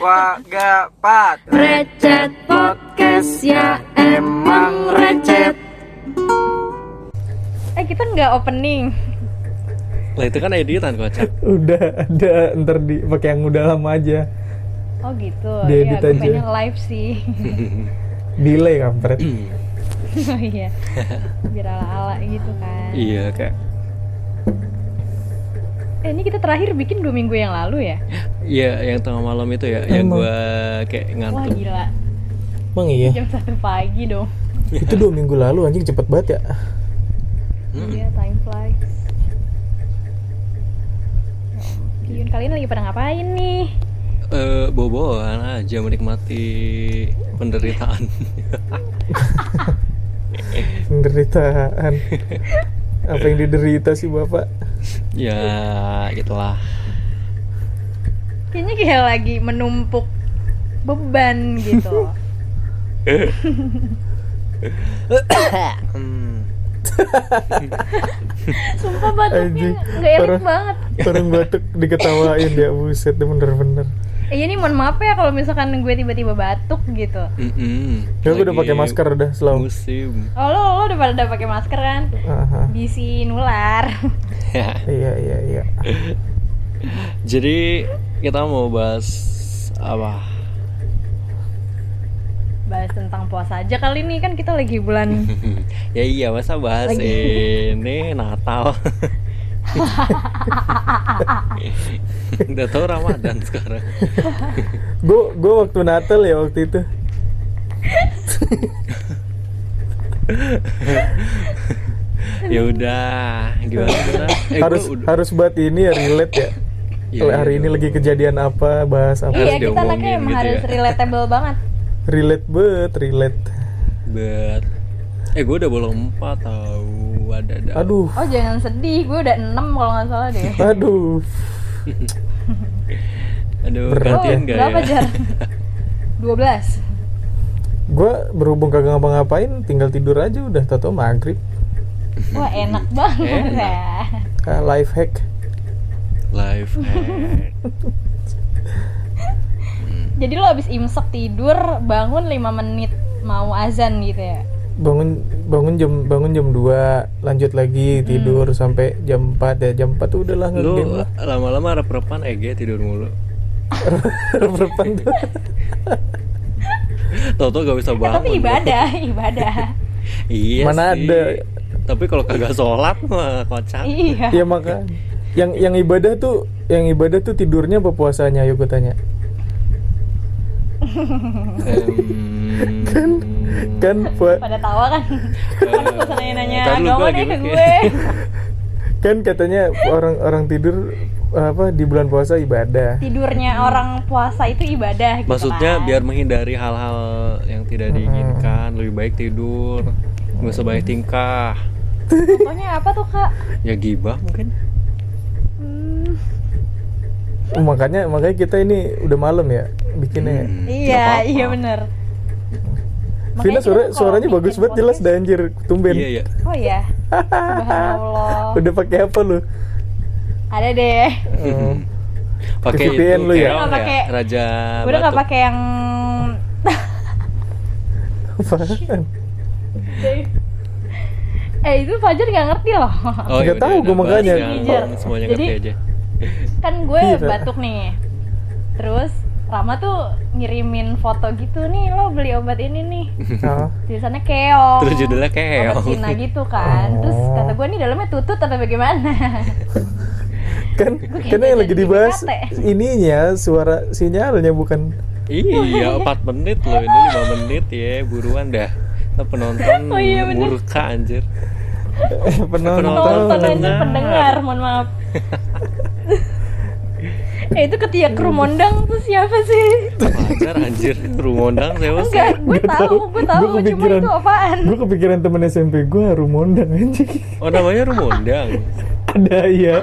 Wagapat Recet podcast ya emang recet. Eh kita nggak opening. Lah itu kan editan kocak. udah ada ntar di pakai yang udah lama aja. Oh gitu. Diedit Ya gue aja. pengen live sih. Delay kampret. Oh iya. Biar ala-ala gitu kan. Iya kayak Eh ini kita terakhir bikin dua minggu yang lalu ya Iya yang tengah malam itu ya yang Emang. gua kayak Wah ngantuk. gila emang iya Jam satu pagi dong itu dua minggu lalu anjing cepet banget ya Iya time flies Ya ampun, kalian lagi pada ngapain nih? Eh boboan aja menikmati penderitaan. penderitaan apa yang diderita sih bapak ya gitulah. Kayaknya kayak lagi menumpuk beban gitu Hmm. Sumpah batuknya Anjing, nggak enak banget orang batuk diketawain ya buset bener-bener Eh ini mohon maaf ya kalau misalkan gue tiba-tiba batuk gitu Mm-mm. ya gue udah pakai masker udah selalu Musim. Oh lo, lo udah pada udah pakai masker kan? Aha. Bisi nular iya iya iya Jadi kita mau bahas apa? Bahas tentang puasa aja kali ini kan kita lagi bulan ya iya masa bahas Lagi. ini Natal. Udah tau Ramadan sekarang. gue gue waktu Natal ya waktu itu ya udah gimana? Eh, harus gua udah- harus buat ini ya relate ya Iya, Kalau iya, hari ini dong. lagi kejadian apa bahas apa Iya kita anaknya emang gitu harus ya. relatable banget relate bet relate Bet. Eh gue udah bolong empat tahu ada ada. aduh Oh jangan sedih, gue udah 6 kalau nggak salah deh aduh Aduh Berat Oh gantian gak berapa ya? jar? 12 gue berhubung kagak ngapa-ngapain tinggal tidur aja udah toto maghrib Wah enak banget Enak. ya Ah, life hack Live hack. Jadi lo abis imsak tidur, bangun 5 menit mau azan gitu ya bangun bangun jam bangun jam 2 lanjut lagi tidur sampai jam 4 ya jam 4 tuh udahlah Lu lama-lama rep-repan Ege tidur mulu. Rep-repan tuh Tau-tau gak bisa bangun. Tapi ibadah, ibadah Iya Mana sih. ada. Tapi kalau kagak sholat mah kocak. Iya ya maka yang yang ibadah tuh yang ibadah tuh tidurnya apa puasanya ayo gue tanya Em, kan pua- Pada tawa kan gak usah nanya-nanya Ntar lu agama deh ke gue kan katanya orang orang tidur apa di bulan puasa ibadah Tidurnya orang puasa itu ibadah gitu Maksudnya kan. biar menghindari hal-hal yang tidak diinginkan, lebih baik tidur. Gak usah banyak tingkah. Contohnya apa tuh kak? Ya gibah mungkin. Hmm, makanya makanya kita ini udah malam ya bikinnya ya. Hmm, iya, apa-apa. iya bener Vina suara, suaranya bagus banget jelas dah anjir tumben Iya ya. Oh iya Subhanallah udah pakai apa lu Ada deh Oh. Pakai itu VPN lu ya? Nggak pakai- Raja Gue udah gak pakai yang Apaan? Eh itu Fajar gak ngerti loh Oh, Nggak tahu bahas makanya. Semuanya Jadi- ngerti aja. Kan gue Iya. batuk nih Terus Rama tuh ngirimin foto gitu nih Lo beli obat ini nih Oh. Tulisannya keong Terus judulnya keong. Obat Cina gitu kan Terus Oh. kata gue nih dalamnya tutut atau bagaimana kan karena yang lagi dibahas ininya suara sinyalnya bukan Iya, 4 menit loh. Ini 5 menit ya, buruan dah. Ntar penonton Oh iya, murka anjir. penonton Nonton aja Pendengar. pendengar Mohon maaf Eh itu ketiak rumondang tuh siapa sih? Pacar anjir, rumondang siapa sih? Enggak, gue tahu, gue tahu, Gua cuma kepikiran. itu apaan? gue kepikiran temen SMP gue rumondang anjing Oh namanya rumondang. ada iya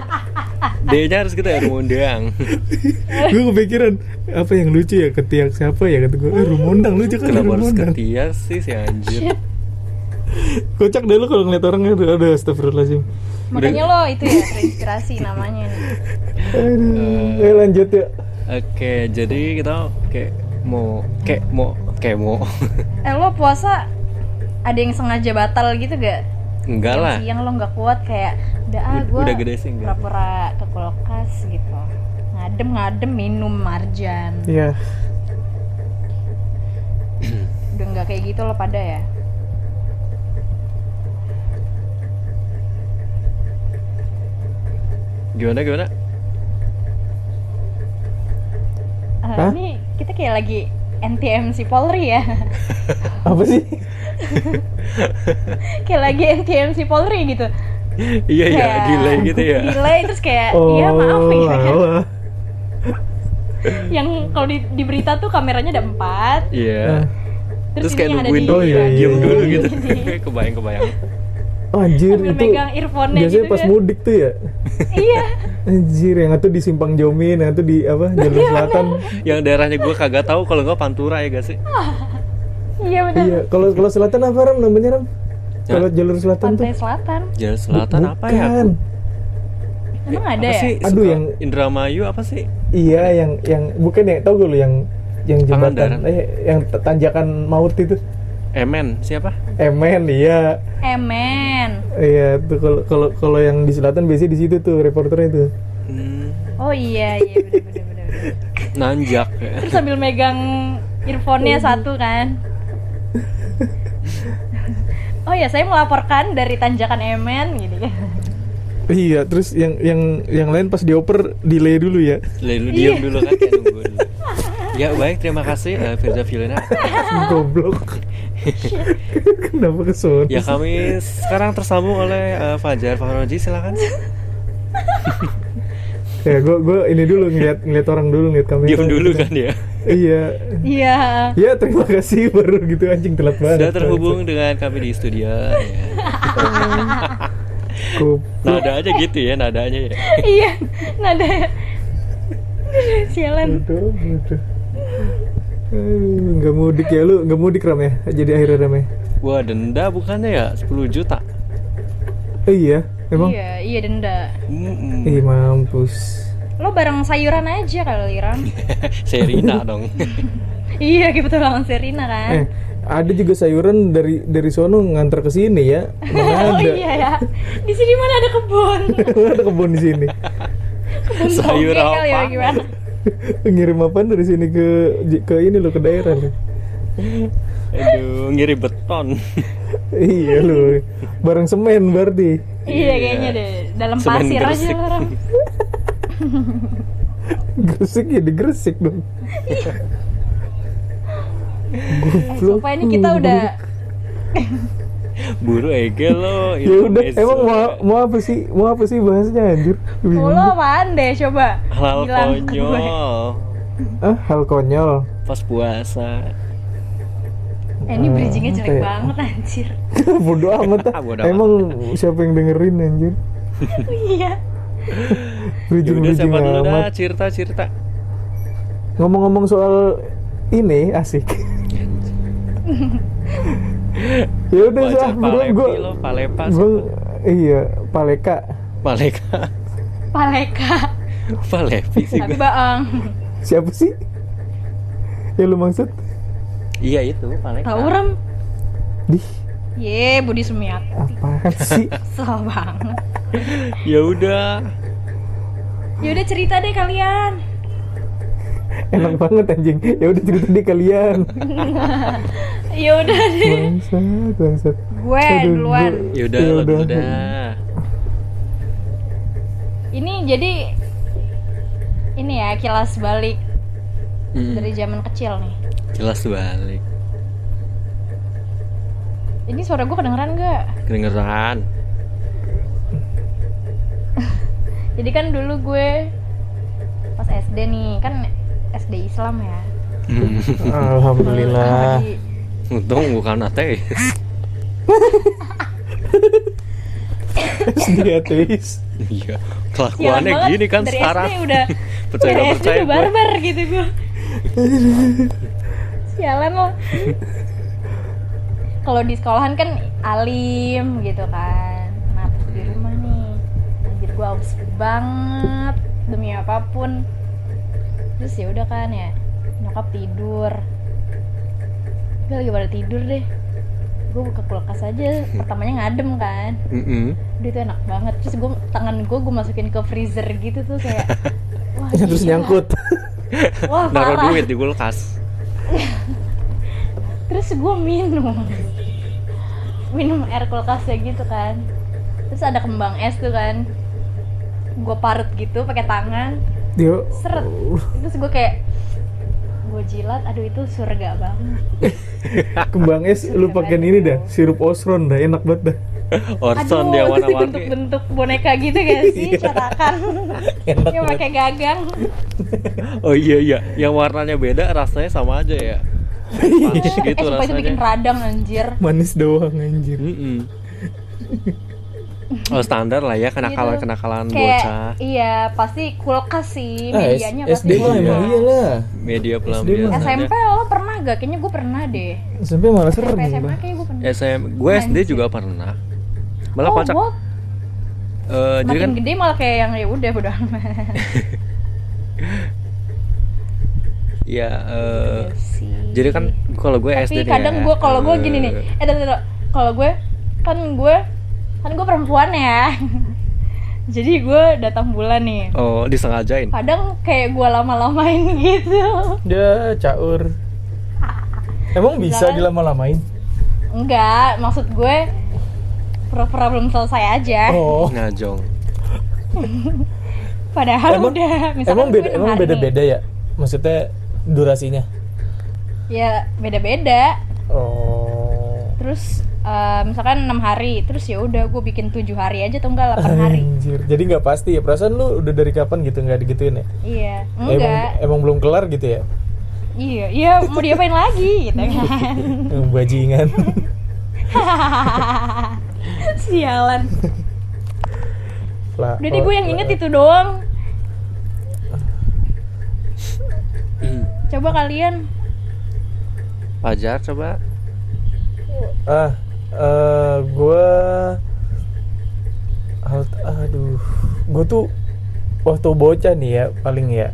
D-nya harus kita ya rumondang. gue kepikiran apa yang lucu ya ketiak siapa ya kata gue eh, rumondang lucu kan Kenapa harus ketias sih si anjir? kocak deh lu kalau ngeliat orangnya aduh, aduh astagfirullahaladzim Makanya lo itu ya terinspirasi namanya nih. aduh eh, lanjut ya Oke, jadi kita kayak mau kayak mau kayak mau Eh lo puasa ada yang sengaja batal gitu gak? enggak lah. siang lo nggak kuat kayak udah ah gue udah gede sih, enggak. pura-pura ke kulkas gitu ngadem ngadem minum marjan Iya. udah nggak kayak gitu lo pada ya Gimana gimana? Eh, Hah? ini kita kayak lagi NTMC Polri ya Apa sih? kayak lagi NTMC Polri gitu iya iya, delay gitu ya. delay terus kayak Oh, iya maaf ya alah. yang kalau di, di berita tuh kameranya ada empat Iya. terus, Terus ini kayak nungguin di Oh, iya, iya, diem iya. dulu gitu. Di- kebayang kebayang. Oh, anjir Sambil itu megang earphone-nya biasanya gitu pas kan. mudik tuh ya iya anjir yang satu di simpang Jomin yang satu di apa jalur selatan Yang daerahnya gue kagak tahu kalau nggak Pantura ya gak sih? iya benar iya kalau kalau selatan apa ram namanya ram kalau jalur selatan tuh pantai selatan Jalan Selatan apa ya? Bukan. emang ada apa ya sih? Aduh, Suka- yang- Indramayu apa sih? iya yang yang bukan ya tau gue lo yang yang jembatan eh yang tanjakan maut itu Emen siapa? Emen iya emen iya tuh kalau kalau kalau yang di selatan biasanya di situ tuh reporternya tuh Hmm, oh iya iya bener. nanjak ya. terus sambil megang earphone-nya satu kan oh ya saya melaporkan dari tanjakan emen gitu ya iya terus yang yang yang lain pas dioper delay dulu ya Lalu Iya. diam dulu kan kayak nunggu dulu. Ya baik, terima kasih eh, Firza Filena. goblok kenapa ke sono Ya kami sekarang tersambung oleh eh, Fajar Fahroji, silakan. ya gue gue ini dulu ngeliat ngeliat orang dulu ngeliat kamera Diam dulu kan ya. iya iya ya terima kasih baru gitu anjing telat banget Sudah terhubung dengan kami di studio. Ya. Nada aja gitu ya, nadanya ya. iya nada sialan Bodoh, bodoh. Aduh, nggak mudik ya lu nggak mudik ram ya? Jadi akhirnya ram ya? Wah denda bukannya ya? 10 juta. Eh, iya emang? Iya iya denda. Mm-mm. Ih mampus. Lo bareng sayuran aja kali Ram. Serina dong. iya gitu lawan Serina kan? Eh ada juga sayuran dari dari sono ngantar ke sini ya? Mana oh ada? iya ya. Di sini mana ada kebun? Ada kebun di sini? Kebun Sayur ya apa? gimana ngirim apa dari sini ke ke ini lo ke daerah lo Aduh, ngirim beton. iya lo bareng semen berarti iya kayaknya deh dalam Semen pasir aja Gresik. lo Ram gresik ya di gresik dong Goblok. sumpah ini kita udah Buru Ege lo. ya udah emang mau mau apa sih mau apa sih bahasnya anjir lo apaan deh coba Hal konyol. ah hal konyol Pas puasa. eh, ini bridgingnya Apa jelek ya? banget anjir bodoh amat. Bodo amat. emang siapa yang dengerin anjir iya Ya bridging udah bridging siapa dulu dah amat cerita cerita. ngomong-ngomong soal ini asik ya udah sih ah Palepi gue lo, Palepa gue iya paleka. Paleka. paleka. Palepi sih tapi gue. baang. Siapa sih? Ya lu maksud? Iya itu Paleka. tahu Ram di ye Budi Sumiati. Apaan sih? Kesel banget. Ya udah. ya udah cerita deh kalian enak banget anjing. Ya udah cerita di kalian. Ya udah deh. Bangsat bangsat. Gue duluan. Ya udah Ya udah. ini jadi ini ya kilas balik Mm, dari zaman kecil nih. Jelas balik. ini suara gue kedengeran gak? Kedengeran. jadi kan dulu gue pas SD nih kan SD Islam ya. Hmm. alhamdulillah. Di- Untung bukan ateis. sedih ateis. Iya. Kelakuannya banget, gini kan dari sekarang. SD udah Percaya dari SD percaya udah barbar gitu gue sialan lo. Kalau di sekolahan kan alim gitu kan. Nah di rumah nih. Anjir gue aus banget. Demi apa pun terus ya udah kan ya nyokap tidur. Gue lagi pada tidur deh. Gue buka kulkas aja pertamanya ngadem kan. Mm-mm. udah itu enak banget. Terus gue tangan gue gue masukin ke freezer gitu tuh kayak wah terus gila. nyangkut. Wah naruh duit di kulkas. Terus gue minum. Minum air kulkasnya gitu kan. Terus ada kembang es tuh kan. Gue parut gitu pakai tangan dia seret. Terus gue kayak gue jilat aduh itu surga banget. Kembang es lu pakai ini dah sirup osron dah enak banget dah. Orson aduh dia warna-warni. dibentuk-bentuk boneka gitu gak sih? Iya. cetakan. Yang pakai gagang. Oh iya iya. Yang warnanya beda rasanya sama aja ya. Punch eh gitu sumpah itu bikin rasanya. radang anjir. Manis doang anjir. Mm-mm. oh standar lah ya kenakalan Gitu. kenakalan kayak bocah. iya pasti kulkas sih ah, S- medianya pasti SD mah emang iyalah. Media pelampiasan SMP lo pernah gak? Kayaknya gue pernah deh. SMP malah serem SMP SMA bah. kayaknya gue pernah. SM gue SD Anjir. juga pernah. Malah oh, kocak. gue Eh, jadi kan gede malah kayak yang ya udah udah ya eh, Iya jadi kan kalau gue SD tapi nih kadang ya, gue kalau gue gini nih. Eh, eh tunggu, tunggu. kalau gue kan gue kan gue perempuan ya. Jadi gue datang bulan nih. Oh disengajain? Kadang kayak gue lama-lamain gitu. Dia caur. Emang bisa dilama-lamain? Enggak maksud gue pura-pura belum selesai aja. Oh. Ngajong. Padahal emang udah misalkan emang beda emang beda-beda ya? Maksudnya durasinya? Ya beda-beda. Oh. Terus eh, misalkan enam hari terus ya udah gue bikin tujuh hari aja atau enggak 8 hari. Anjir, jadi nggak pasti ya? Perasaan lu udah dari kapan gitu nggak digituin ya? iya Emang, enggak. emang belum kelar gitu ya? iya iya mau diapain lagi gitu kan. Emang Bajingan. sialan. Lah. udah deh gue yang inget itu doang. Coba kalian. Pajar coba. Ah, eh gue, aduh, gue tuh waktu bocah nih ya paling ya.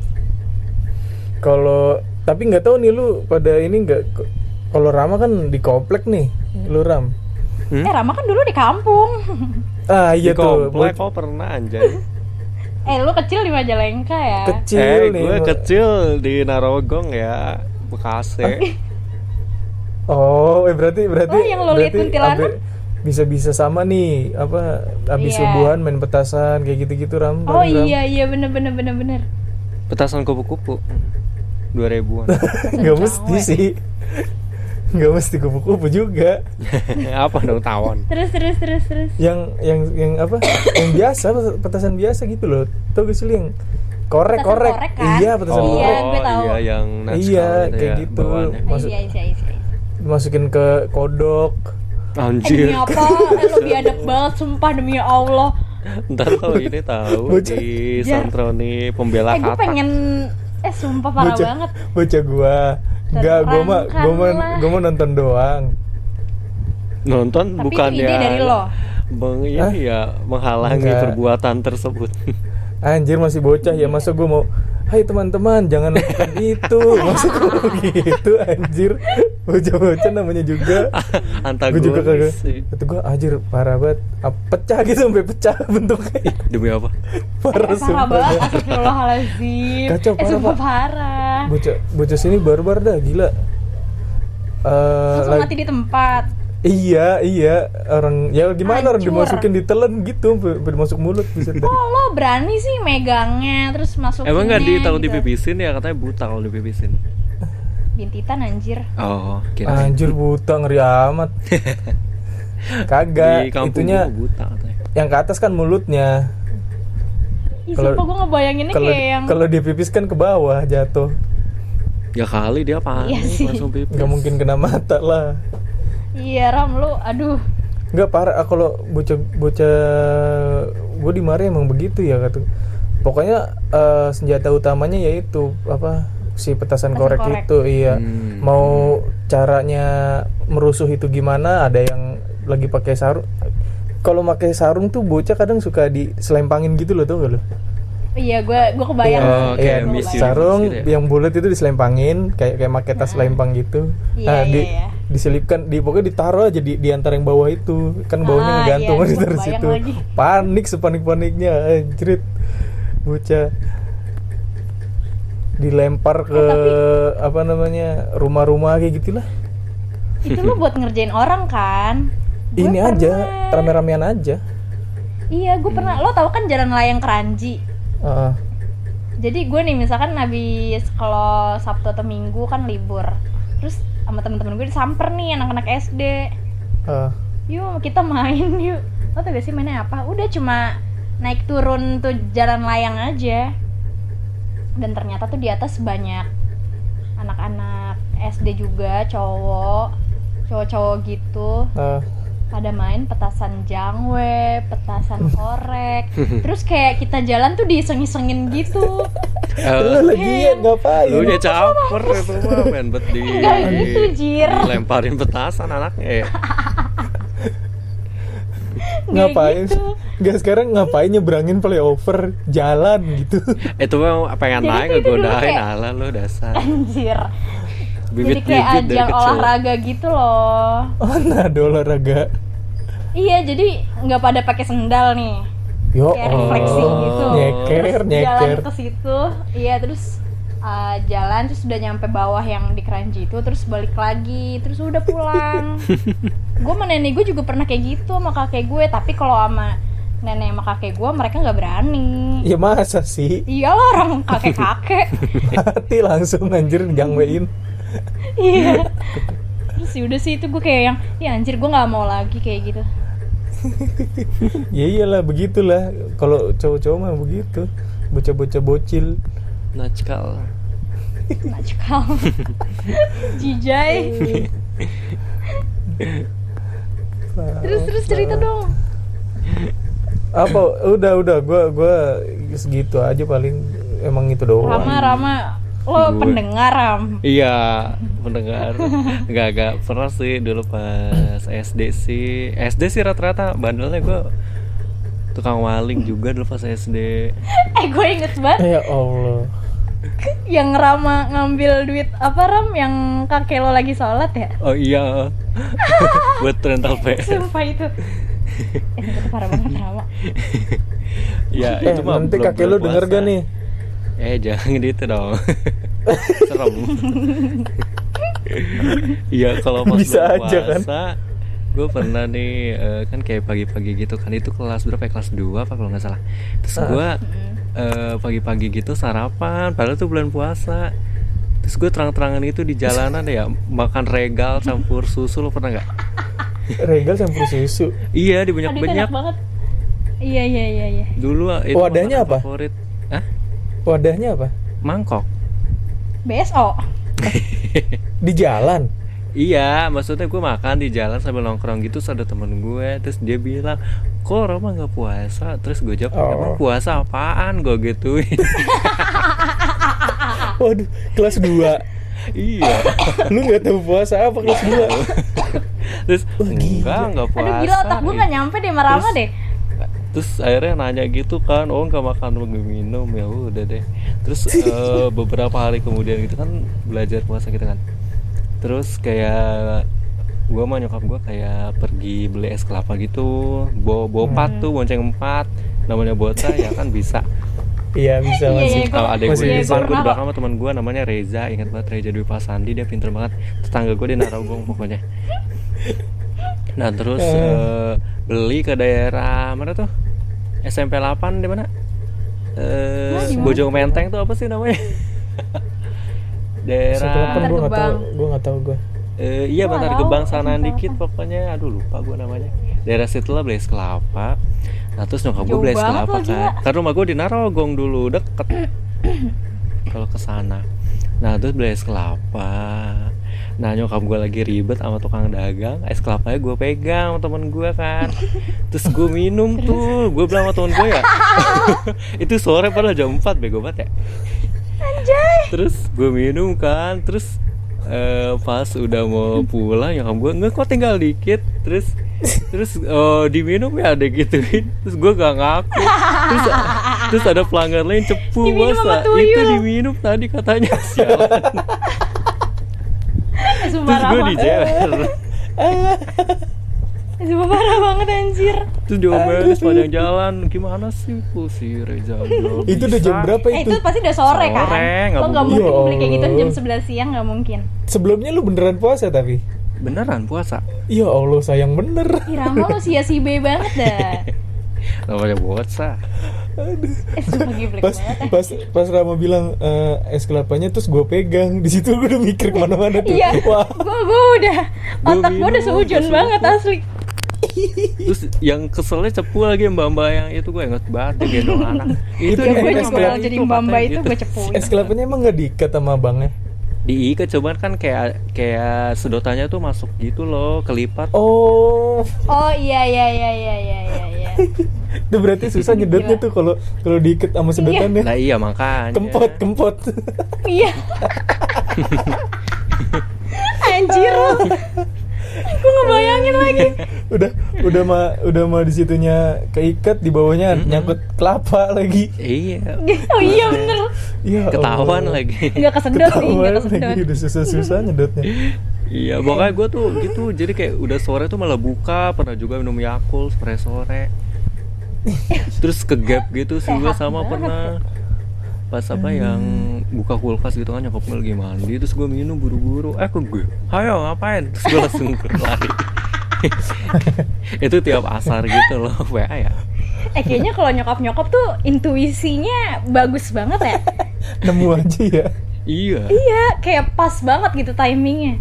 Kalau tapi nggak tahu nih lu pada ini nggak. Kalau Rama kan di komplek nih, lu Ram. Hmm? eh Rama kan dulu di kampung Ah iya di tuh, komplek kok pernah anjay eh lu kecil di Majalengka ya kecil eh nih. gue kecil di Narogong ya Bekasi Oh, eh berarti berarti Oh, yang lo liat berarti kuntilanak? bisa-bisa sama nih apa habis Iya. subuhan main petasan kayak gitu-gitu Ram. oh Ram. iya iya bener bener bener bener petasan kupu-kupu dua ribuan Nggak mesti cewek. sih. Nggak mesti kupu-kupu juga. apa dong tawon terus terus terus terus Yang yang yang apa? yang biasa petasan biasa gitu loh. Tau gak sih lu yang korek Petasan korek? korek kan? Iya, petasan Iya, korek. gue tahu. iya yang Iya, sekali kayak ya, gitu. bawaannya. oh, Masuk- iya iya iya iya. Dimasukin ke kodok. Eh anjir demi apa? Eh, lo biadab banget, sumpah demi Allah. ntar lo ini tahu Bocah. di Jar. Santroni pembela Eh gue kata pengen, eh sumpah parah bocah, banget. Bocah gua. Enggak, gua mah gua mah gua mah nonton doang. nonton Tapi bukannya itu ide dari lo. Bang ini Hah? ya menghalangi Enggak. perbuatan tersebut Anjir masih bocah ya masa gue mau Hai teman-teman jangan lakukan itu Masa gue mau gitu anjir Bocah-bocah namanya juga Gue juga kagak antagonis sih. Kata gue anjir parah banget Ah, Pecah gitu sampai pecah bentuknya demi apa Parah, Eh, parah sumpah banget, astagfirullahaladzim. Kacau, eh parah, sumpah Pak. parah. Bocah, bocah sini barbar dah gila Eh, Langsung mati di tempat. Iya iya. Orang ya gimana orang Hancur. dimasukin ditelan gitu masuk mulut bisa dari Oh lo berani sih megangnya terus masuk emang nggak di tahun gitu. dipipisin ya katanya buta kalau dipipisin. Bintitan anjir. oh kira Anjir buta ngeri amat. Kagak di itunya buta katanya. yang ke atas kan mulutnya. Kalau- gue ngebayanginnya kalau kayak yang kalau dia pipis kan ke bawah jatuh. Ya kali dia panik Iya sih. langsung pipis? Nggak mungkin kena mata lah Iya Ram lu, aduh. Nggak parah. Ah, kalau bocah bocah gue dimarahin emang begitu ya kata. Pokoknya eh, senjata utamanya yaitu apa si petasan Petasan korek, korek. itu iya. Hmm. mau caranya merusuh itu gimana ada yang lagi pakai sarung. Kalau pakai sarung tuh bocah kadang suka diselempangin gitu loh tuh lo iya gue gue kebayang Oh, Iya, kayak iya, Miss Universe sarung gitu ya? yang bulat itu diselempangin kayak kayak pakai tas lempang gitu. Iya, nah, di, iya, iya. diselipkan di pokoknya ditaruh aja di, di antara yang bawah itu. Kan bawahnya Ah, ngegantung iya, gua dari situ. lagi. Panik sepanik-paniknya anjrit. Bocah dilempar ke apa namanya rumah-rumah kayak gitulah. itu lu buat ngerjain orang kan Gua Ini aja pernah- rame-ramean aja. iya gue pernah lo tau kan jalan layang keranji Heeh. jadi gue nih misalkan habis kalau sabtu atau minggu kan libur terus sama temen-temen gue disamper nih anak-anak SD heeh. yuk kita main yuk lo tau gak sih mainnya apa udah cuma naik turun tuh jalan layang aja dan ternyata tuh di atas banyak anak-anak SD juga cowok cowok-cowok gitu Heeh. Pada main petasan jangwe, petasan korek, terus kayak kita jalan tuh diiseng-isengin gitu. Lu lagi ya ngapain? lu udah caper itu mah main bet di Enggak gitu, Jir. lemparin petasan anaknya ya. ngapain? gitu. Nggak sekarang ngapain nyebrangin flyover jalan gitu. itu mah pengen Jadi naik kayak- ala lu dasar Anjir. Jadi bibit kayak bibit ajang olahraga gitu loh. Mana ada olahraga? Iya, jadi nggak pada pakai sendal nih. Yo, Kayak refleksi oh, gitu. Nyeker, Terus nyeker. jalan ke situ, iya terus uh, jalan terus udah nyampe bawah yang di keranji itu terus balik lagi terus udah pulang gue sama nenek gue juga pernah kayak gitu sama kakek gue tapi kalau sama nenek sama kakek gue mereka nggak berani Ya masa sih? iyalah orang kakek kakek Mati langsung anjir jangwein. iya terus udah sih itu gue kayak yang ya anjir gue nggak mau lagi kayak gitu Ya iyalah begitulah. Kalau cowok-cowok mah begitu. Bocah-bocah bocil. Najkal Najkal Jijai Terus terus cerita dong Apa? Udah udah gua gua segitu aja paling emang itu doang. Rama Rama Lo Gue- pendengar Ram Iya, mendengar. Enggak agak pernah sih dulu pas SD sih. SD sih rata-rata bandelnya gue tukang maling juga dulu pas SD. Eh gue inget banget Ya Allah. Yang Rama ngambil duit Apa Ram Yang kakek lo lagi sholat ya Oh iya. Buat rental PS. Sumpah itu Eh itu parah banget Rama Ya, Eh, itu mah nanti belum kakek bulan denger gak nih? Eh, jangan gitu dong. Serem. Iya, kalau pas Bisa bulan aja kan? puasa, gue pernah nih eh, kan kayak pagi-pagi gitu kan itu kelas berapa ya kelas 2 apa kalau nggak salah terus Ah. gue eh, pagi-pagi gitu sarapan padahal tuh bulan puasa terus gue terang-terangan itu di jalanan ya makan regal campur susu lo pernah nggak Regal campur susu. iya di banyak-banyak enak banget Iya iya iya iya dulu ah, itu Wadahnya apa? favorit Hah? Wadahnya apa? mangkok BSO Di jalan. Iya, maksudnya gue makan di jalan sambil nongkrong gitu, terus ada temen gue, terus dia bilang, kok Roma nggak puasa? Terus gue jawab, Oh. emang puasa apaan? Gue gituin. Waduh, kelas 2. iya. Lu nggak tahu puasa apa kelas 2? Terus enggak, enggak puasa. Aduh gila otak gue gak nyampe deh sama Terus- deh Terus akhirnya nanya gitu kan, oh nggak makan nggak minum ya udah deh. Terus eh, beberapa hari kemudian gitu kan belajar puasa gitu kan. Terus kayak gue sama nyokap gue kayak pergi beli es kelapa gitu, bawa bawa empat tuh, bonceng empat, namanya bocah ya kan bisa. Iya, bisa masih. Kalau ada gue di depan, gue di Kenapa? belakang sama teman gue namanya Reza, ingat banget Reza Dwi Pasandi, dia pinter banget. Tetangga gue di Narogong pokoknya. Nah terus eh, beli ke daerah mana tuh? SMP 8 di mana? Eh, Nah? Bojong Menteng tuh apa sih namanya? daerah Setelah gue nggak tahu, gue nggak tahu gue. Eh, iya Bantar Gebang Bantar sana dikit pokoknya. Aduh lupa gue namanya. Daerah situ lah beli es kelapa. Nah terus nyokap gue banget kelapa kan. karena rumah gue di Narogong dulu deket. Kalau ke sana. Nah terus beli es kelapa nah nyokap gue lagi ribet sama tukang dagang es kelapanya gue pegang sama temen gue kan. Terus gue minum tuh gue bilang sama temen gue ya itu sore padahal jam 4 bego banget ya. Terus gue minum kan terus eh, pas udah mau pulang nyokap gue nggak kok tinggal dikit. Terus terus oh, diminum ya ada gituin terus gue gak ngaku. Terus Terus ada pelanggan lain cepu masa. Itu diminum tadi? katanya. Sialan Sumpah Terus gue ramah. dijewer Sumpah parah banget anjir. Terus diomelin sepanjang jalan Gimana sih Bu si Reza Gak itu udah jam berapa Eh itu itu pasti udah sore, kan? Sore, nggak Lo nggak mungkin. Ya beli kayak gitu jam Allah. 11 siang nggak mungkin. sebelumnya lu beneran puasa tapi Beneran puasa ya Allah sayang bener Ih Rama lo sia si B banget dah. Namanya puasa Eh pas pas pas Rama bilang eh, es kelapanya terus gue pegang. Di situ gue udah mikir ke mana-mana tuh. Iya. wah. Gue gue udah otak gue udah gua banget asli. Terus yang keselnya cepu lagi mbak-mbak yang itu gue inget banget dia gendong anak. Itu Ya yang gue es juga jadi itu mbak mbak itu gue cepuin. es kelapanya emang nggak diikat sama abangnya? Diikat coba kan kayak kayak sedotannya tuh masuk gitu loh kelipat. Oh. Oh iya iya iya iya iya iya. Iya. itu berarti susah nyedotnya tuh kalau kalau diikat sama sedotannya Nah iya makanya kempot kempot Iya. Anjir. Gue ngebayangin lagi. udah udah mah udah mah di situnya keikat di bawahnya nyangkut kelapa lagi Iya Oh iya bener. Iya Ketahuan Allah. lagi Enggak kesedot sih, ketahuan enggak lagi kesedot. udah susah-susah nyedotnya Iya pokoknya gue tuh gitu Jadi kayak udah sore tuh malah buka Pernah juga minum Yakult sore-sore. Terus ke gap gitu sih gue sama banget. pernah Pas apa yang buka kulkas gitu kan nyokap gue lagi mandi Terus gue minum buru-buru. Eh ke gue Ayo ngapain? Terus gue langsung lari. Itu tiap asar gitu loh WA ya. Eh kayaknya kalau nyokap-nyokap tuh intuisinya bagus banget ya. nemu aja ya. Iya. Iya, kayak pas banget gitu timingnya.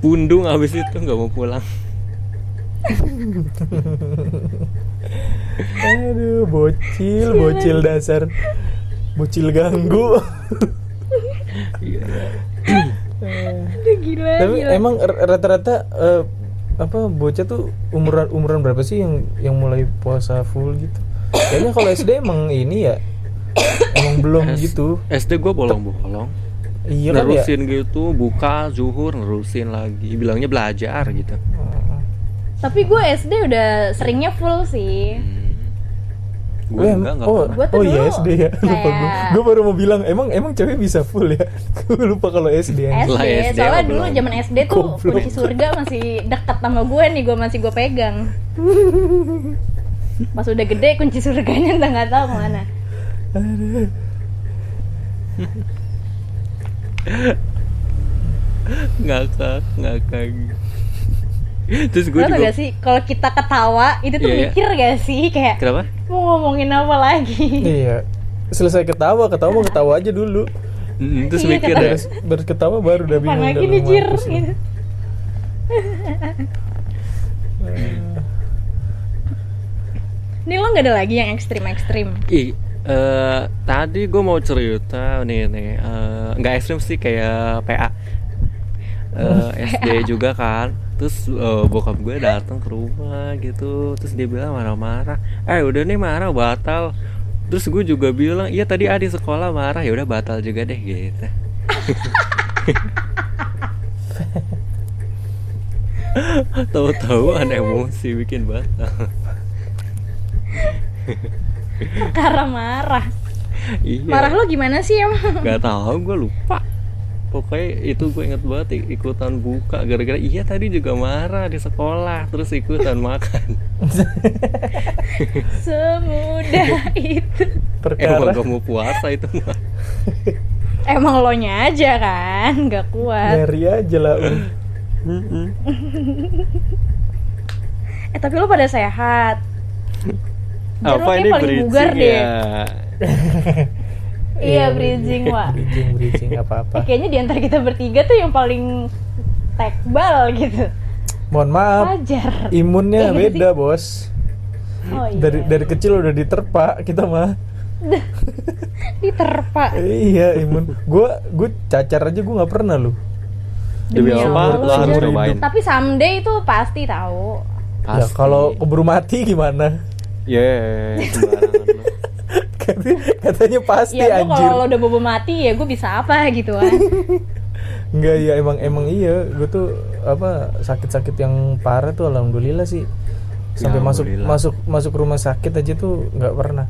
Pundung abis itu nggak mau pulang. Aduh bocil bocil dasar. Bocil ganggu. Iya. Aduh gila, tapi gila. emang rata-rata eh, apa bocah tuh umuran umuran berapa sih yang yang mulai puasa full gitu? Kayaknya kalau SD emang ini ya emang belum S- gitu. SD gue bolong-bolong iya ya. Nerusin gitu buka zuhur nerusin lagi. Bilangnya belajar gitu. Tapi gue SD udah seringnya full sih. gue Gue enggak enggak oh, Gua tuh oh iya SD ya. lupa gue gue baru mau bilang emang emang cewek bisa full ya? Gue lupa kalau SD ya. SD, SD soalnya dulu zaman SD tuh kunci surga masih dekat sama gue nih, gue masih gue pegang. Pas udah gede kunci surganya udah nggak tahu ke mana. Ngakak ngakak. Terus gue juga gak sih? Kalau kita ketawa itu tuh Iya, iya. mikir gak sih? Kayak kenapa? Mau ngomongin apa lagi? iya. Selesai ketawa ketawa mau ketawa aja dulu. Mm, terus Iya, mikir deh beres ketawa baru udah bingung lagi nih jir gitu. Nih lo gak ada lagi yang ekstrim-ekstrim? Ih eh, tadi gue mau cerita nih nih eh, nggak ekstrim sih kayak PA Eh, SD juga kan. Terus eh, bokap gue datang ke rumah gitu. Terus dia bilang marah-marah. Eh udah nih marah batal. Terus gue juga bilang iya tadi adik sekolah marah. Ya udah batal juga deh gitu. Tahu-tahu ada emosi bikin batal Karena marah. Iya. Marah lo gimana sih emang? Gak tahu gue lupa. Pokoknya itu gue inget banget ik- ikutan buka Gara-gara iya tadi juga marah di sekolah Terus ikutan makan. Semudah itu. Perkara. Emang gak mau puasa itu mah Emang lo nya aja kan Gak kuat. Nyari aja lah um. Eh tapi lo pada sehat Apa ini paling bugar bridging deh. ya? Iya bridging wak. Bridging bridging apa apa Eh, Kayaknya di antara kita bertiga tuh yang paling tekbal gitu. Mohon maaf. Wajar. Imunnya Iya sih. beda bos. Oh iya dari dari kecil udah diterpa kita mah. Diterpa. Iya imun. Gue gue cacar aja gue nggak pernah lu. Demi Allah, lo harus cobain. Tapi someday itu pasti tahu. Ya Pasti. kalau keburu mati gimana Yeah, sembarangan lo. katanya, katanya pasti Ya gue anjir. kalau lo udah bobo mati ya gue bisa apa gitu kan. Enggak ya emang emang iya. Gue tuh apa sakit-sakit yang parah tuh alhamdulillah sih. Sampai Ya, masuk alhamdulillah. masuk masuk rumah sakit aja tuh nggak pernah.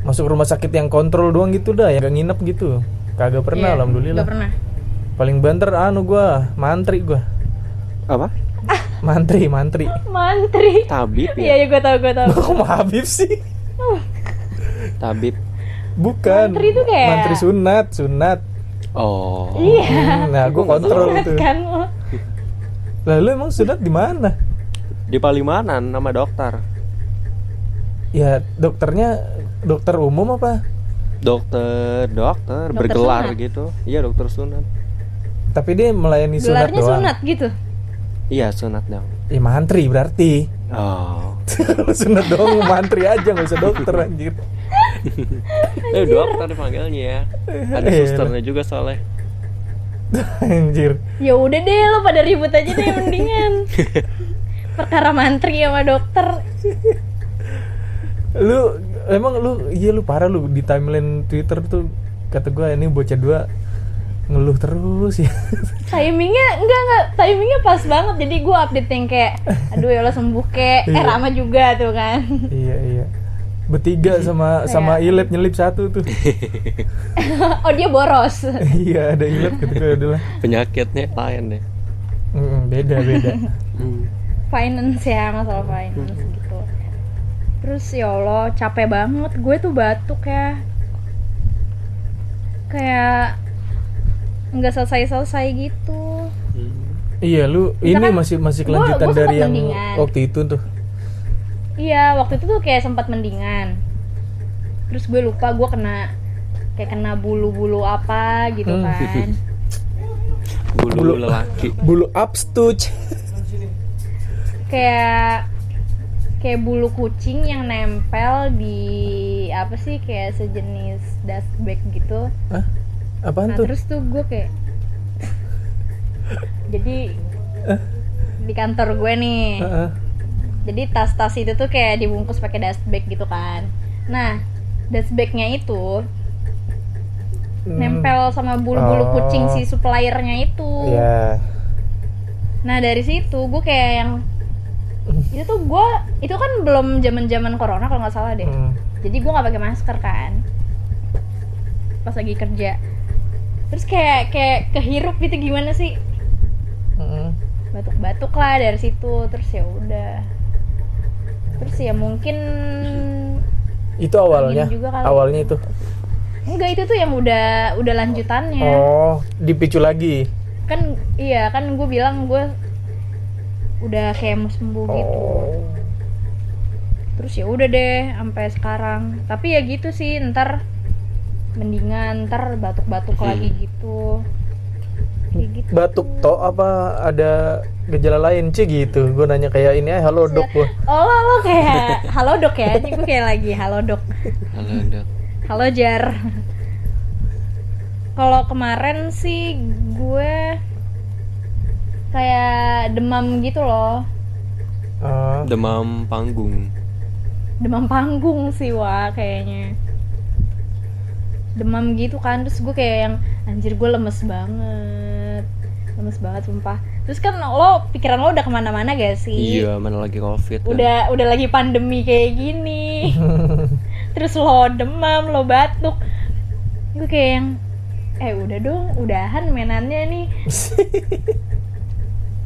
Masuk rumah sakit yang kontrol doang gitu dah yang nggak nginep gitu. Kagak pernah Iya, alhamdulillah. nggak pernah. Paling banter anu gua mantri gua. Apa? Mantri mantri mantri Tabib iya ya? iya gue tau gue tau kok mau Habib sih Tabib. bukan Mantri tuh kayak- mantri sunat sunat Oh. iya Hmm, nah gua kontrol tuh kan lo lalu emang sunat di mana Di Palimanan nama dokter. ya dokternya dokter umum apa Dokter, dokter, Dokter bergelar sunat. gitu. Iya, dokter sunat. tapi dia melayani sunat gelarnya doang sunat gitu Iya, sunat dong. ya mantri berarti Oh. Sunat doang mantri aja nggak usah dokter anjir Eh, dokter dipanggilnya ya. Ada Iya. susternya juga soalnya. anjir ya udah deh lo pada ribut aja deh mendingan perkara mantri sama dokter lu emang lu iya lu parah lu di timeline Twitter tuh kata gua ini bocah dua ngeluh terus ya. Timingnya enggak enggak. Timingnya pas banget. Jadi gue update yang kayak aduh ya lo sembuh kek eh Iya. Rama juga tuh kan. Iya iya. Bertiga sama sama Ilep nyelip satu tuh. Oh dia boros. Iya ada Ilep ketika adalah Penyakitnya lain deh. Mm, beda beda. Hmm. finance ya masalah finance gitu. Terus ya Allah capek banget. Gue tuh batuk ya. Kayak nggak selesai selesai gitu Hmm. iya lu Kita ini kan- masih masih gua- kelanjutan gua dari sempat yang mendingan. waktu itu tuh iya waktu itu tuh kayak sempat mendingan terus gue lupa gue kena kayak kena bulu-bulu apa gitu Hmm. kan Bulu, Bulu- lelaki. bulu upstuch kayak kayak bulu kucing yang nempel di apa sih kayak sejenis dust bag gitu Hah? Apaan nah tuh? terus tuh gue kayak jadi di kantor gue nih. Jadi tas-tas itu tuh kayak dibungkus pakai dust bag gitu kan. Nah dust bagnya itu Hmm. nempel sama bulu-bulu Oh. kucing si suppliernya itu. Ya nah dari situ gue kayak yang itu tuh gue itu kan belum zaman zaman corona kalau nggak salah deh. Hmm. jadi gue nggak pakai masker kan. Pas lagi kerja terus kayak kayak kehirup gitu gimana sih? Mm. batuk-batuk lah dari situ terus ya udah. Terus ya mungkin itu awalnya? Juga kali. awalnya itu? Enggak itu tuh yang udah udah lanjutannya. Oh dipicu lagi? Kan iya kan gue bilang gue udah kayak mau sembuh gitu. Oh. Terus ya udah deh sampai sekarang. Tapi ya gitu sih ntar mendingan ntar batuk-batuk Hmm. lagi gitu. Kayak gitu batuk toh apa ada gejala lain? Sih gitu. Gue nanya kayak ini eh halo dok. Gue oh lo, lo kayak halo dok ya. Ini gue kayak lagi halo dok. Halo, dok. halo jar kalau kemarin sih gue kayak demam gitu loh. Ah, Demam panggung. demam panggung sih wah kayaknya demam gitu kan. Terus gue kayak yang anjir gue lemes banget. Lemes banget sumpah. Terus kan lo pikiran lo udah ke mana-mana gak sih? Iya, mana lagi covid. kan. udah udah lagi pandemi kayak gini. Terus lo demam lo batuk. Gue kayak yang eh udah dong udahan mainannya nih.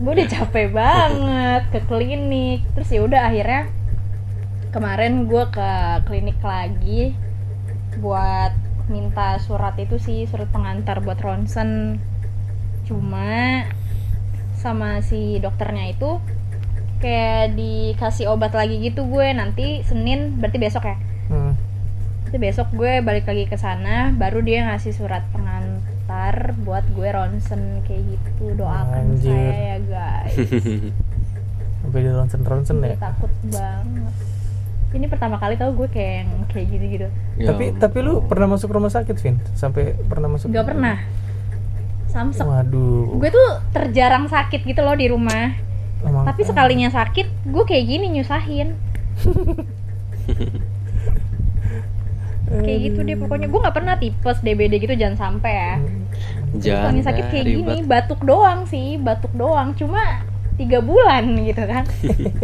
Gue udah capek banget ke klinik. Terus ya udah akhirnya kemarin gue ke klinik lagi buat minta surat itu sih surat pengantar buat ronsen. Cuma sama si dokternya itu kayak dikasih obat lagi gitu gue nanti Senin berarti besok ya? Hmm. itu besok gue balik lagi ke sana baru dia ngasih surat pengantar buat gue ronsen kayak gitu. Doakan Anjir. saya ya guys. Sampai di ronsen ronsen ya takut banget ini pertama kali tau gue kayak yang kayak gitu gitu Ya tapi tapi lu pernah masuk rumah sakit Vin? Sampai pernah masuk nggak pernah. Samsek. Waduh. Gue tuh terjarang sakit gitu loh di rumah. Emang- tapi sekalinya sakit gue kayak gini nyusahin. Kayak gitu deh pokoknya. Gue nggak pernah tipes DBD gitu jangan sampai ya. Jangan sakit kayak ribet. gini batuk doang sih batuk doang. Cuma tiga bulan gitu kan.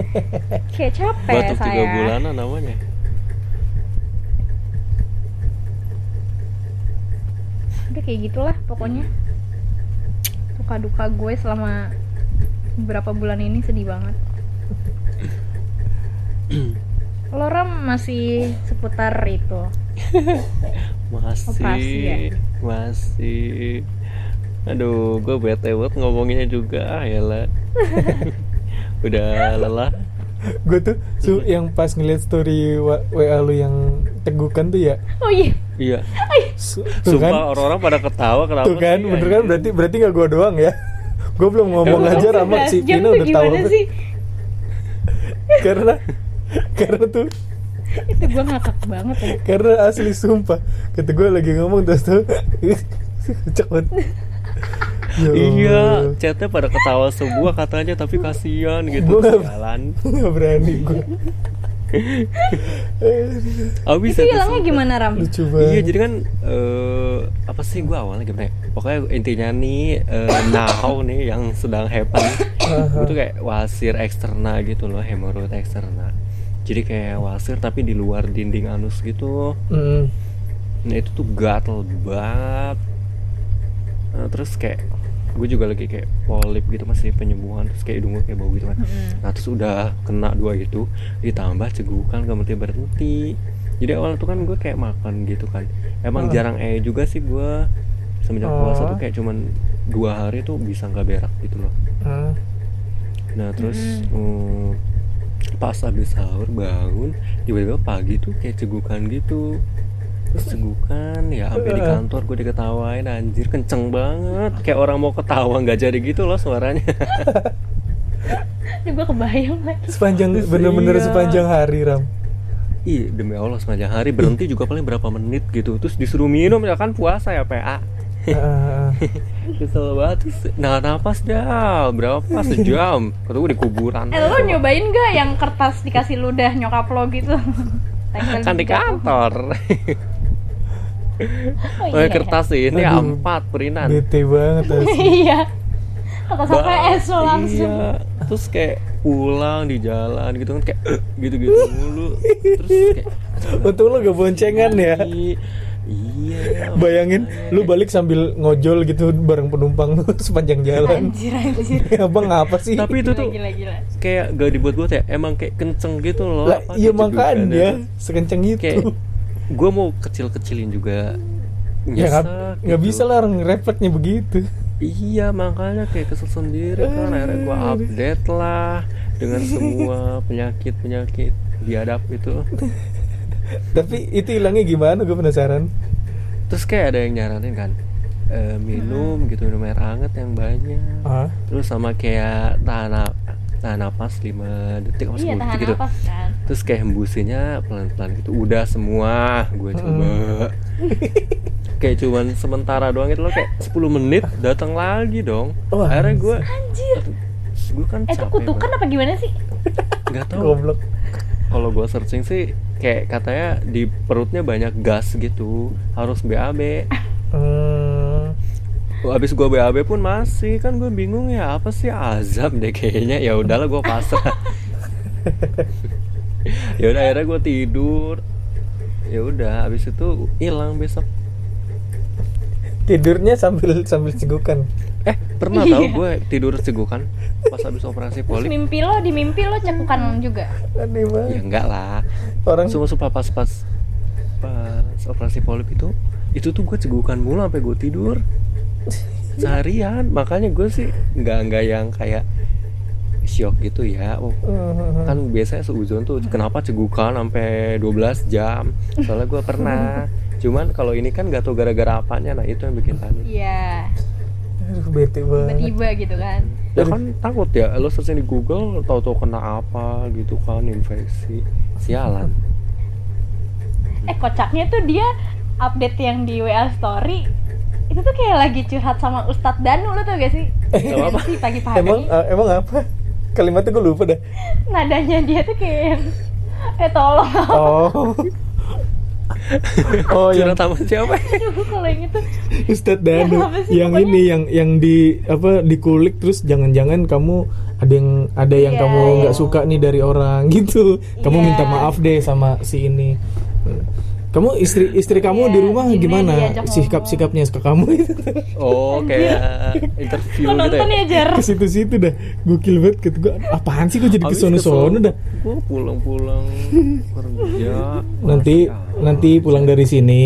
Kayak capek batuk saya. tiga bulanan namanya. Udah kayak gitulah pokoknya. Suka duka gue selama beberapa bulan ini sedih banget. Lo ram masih seputar itu. Masih. Operasi ya? masih. Aduh gue bete banget ngomonginnya juga ya lah udah lelah. Gue tuh su yang pas ngeliat story wa wa lu yang tegukan tuh ya. Oh iya. Iya. Su- tuh kan. sumpah orang-orang pada ketawa kenapa tuh kan sih, bener kan? Berarti berarti nggak gue doang ya? Gue belum ngomong Emang aja Rama 11 si Pino udah tahu sih? Karena karena tuh itu gue ngakak banget ya karena asli sumpah. Kata gue lagi ngomong terus tuh banget Ya iya chatnya pada ketawa semua katanya tapi kasihan Gua gitu. Nggak- jalan nggak berani gue abis itu hilangnya gimana ram? Lucu banget. Iya jadi kan eh, apa sih gue awalnya gimana ya? Pokoknya intinya nih eh, now nih yang sedang happen Gue tuh kayak wasir eksterna gitu loh hemorrhoid eksterna. Jadi kayak wasir tapi di luar dinding anus gitu. Mm. Nah itu tuh gatel banget. Nah, Terus kayak gue juga lagi kayak polip gitu masih penyembuhan terus kayak hidung gue kayak bau gitu kan. Nah terus udah kena dua itu ditambah cegukan gak berhenti berhenti. Jadi awal tuh kan gue kayak makan gitu kan. Emang Oh. jarang eh juga sih gue semenjak puasa Oh. tuh kayak cuman dua hari tuh bisa nggak berak gitu loh. Ah. nah terus mm, pas habis sahur bangun tiba-tiba pagi tuh kayak cegukan gitu terus cegukan ya sampai di kantor gue diketawain anjir kenceng banget. Kayak orang mau ketawa nggak jadi gitu loh suaranya. Ini gue kebayang lagi. Sepanjang bener-bener iya. sepanjang hari ram. Ih demi Allah sepanjang hari. Berhenti juga paling berapa menit gitu. Terus disuruh minum ya kan puasa ya PA Kesel banget. Terus nah napas dah berapa? Pas sejam. Kata gue di kuburan. Eh lo nyobain gak yang kertas dikasih ludah nyokap lo gitu? Kan di kantor oh, oh, iya. kertas ini Aduh. A4 perinan bete banget asli. iya. Sampai Ba- es lo langsung. Iya. Terus kayak pulang di jalan gitu kan kayak gitu-gitu mulu. Terus kayak untung lo gak boncengan ya. Iya. Bayangin makanya. lu balik sambil ngojol gitu bareng penumpang sepanjang jalan. Anjir anjir. Abang apa sih? Tapi itu gila, tuh gila gila kayak gak dibuat-buat ya emang kayak kenceng gitu loh. Lah iya makanya sekenceng itu. Kayak gue mau kecil-kecilin juga. Ya nggak nyesek nggak gitu. bisa lah orang refleksnya begitu. Iya makanya kayak kesel sendiri kan akhirnya gue update lah dengan semua penyakit-penyakit biadab itu. Tapi itu hilangnya gimana? Gue penasaran. Terus kayak ada yang nyaranin kan eh, minum gitu minum air hangat yang banyak. Ah terus sama kayak tahan tahan napas 5 detik apa iya 10 tahan detik gitu. napas kan. Terus kayak hembusinnya pelan-pelan gitu. Udah semua gue coba. Kayak cuman sementara doang itu loh kayak 10 menit datang lagi dong. Wah, akhirnya gue anjir. Gue kan eh itu kutukan apa gimana sih? Nggak tahu. Goblok. Kalau gue searching sih kayak katanya di perutnya banyak gas gitu. Harus BAB hmm, Abis gue BAB pun masih. Kan gue bingung ya apa sih azab deh kayaknya. Ya udahlah gue pasrah. Ya udah akhirnya gue tidur. Ya udah abis itu hilang besok. Tidurnya sambil sambil cegukan. Eh pernah Iya. tahu gue tidur cegukan pas habis operasi terus polip mimpi lo di mimpi lo cekukan juga? Aneh ya enggak lah. Orang Sumpah sumpah pas pas pas operasi polip itu itu tuh gue cegukan mulu sampai gue tidur seharian makanya gue sih nggak nggak yang kayak shock gitu ya. Oh, Hmm, kan biasanya seuzon tuh kenapa cegukan sampai 12 jam? Soalnya gue pernah. Cuman kalau ini kan gak tau gara-gara apanya nah itu yang bikin panik. Iya. Aduh bete banget. Tiba-tiba gitu kan. Ya kan takut ya lo searching di Google tahu-tahu kena apa gitu kan infeksi. Sialan. Eh kocaknya tuh dia update yang di WA story itu tuh kayak lagi curhat sama Ustadz Danu lo tau gak sih? Gak apa-apa. sih pagi-pagi. Emang eh, emang apa? Kalimatnya gue lupa dah nadanya dia tuh kayak yang, eh tolong. Oh. Oh yang Curhat sama siapa? Aduh, kalau yang itu Ustadz Danu Ya, apa yang pokoknya- ini yang yang di apa dikulik terus jangan-jangan kamu ada yang ada yang Iya, kamu iya. nggak suka nih dari orang gitu. Kamu Iya. minta maaf deh sama si ini kamu istri istri kamu Iya, di rumah gini gimana? sikap sikapnya ke kamu Oh, kayak interview gitu nonton ya. ya Jar ke situ situ dah. Gokil banget kata gue apaan sih kok jadi Habis kesono. sono kesel. dah? Gua pulang-pulang. Kerja. nanti nanti pulang dari sini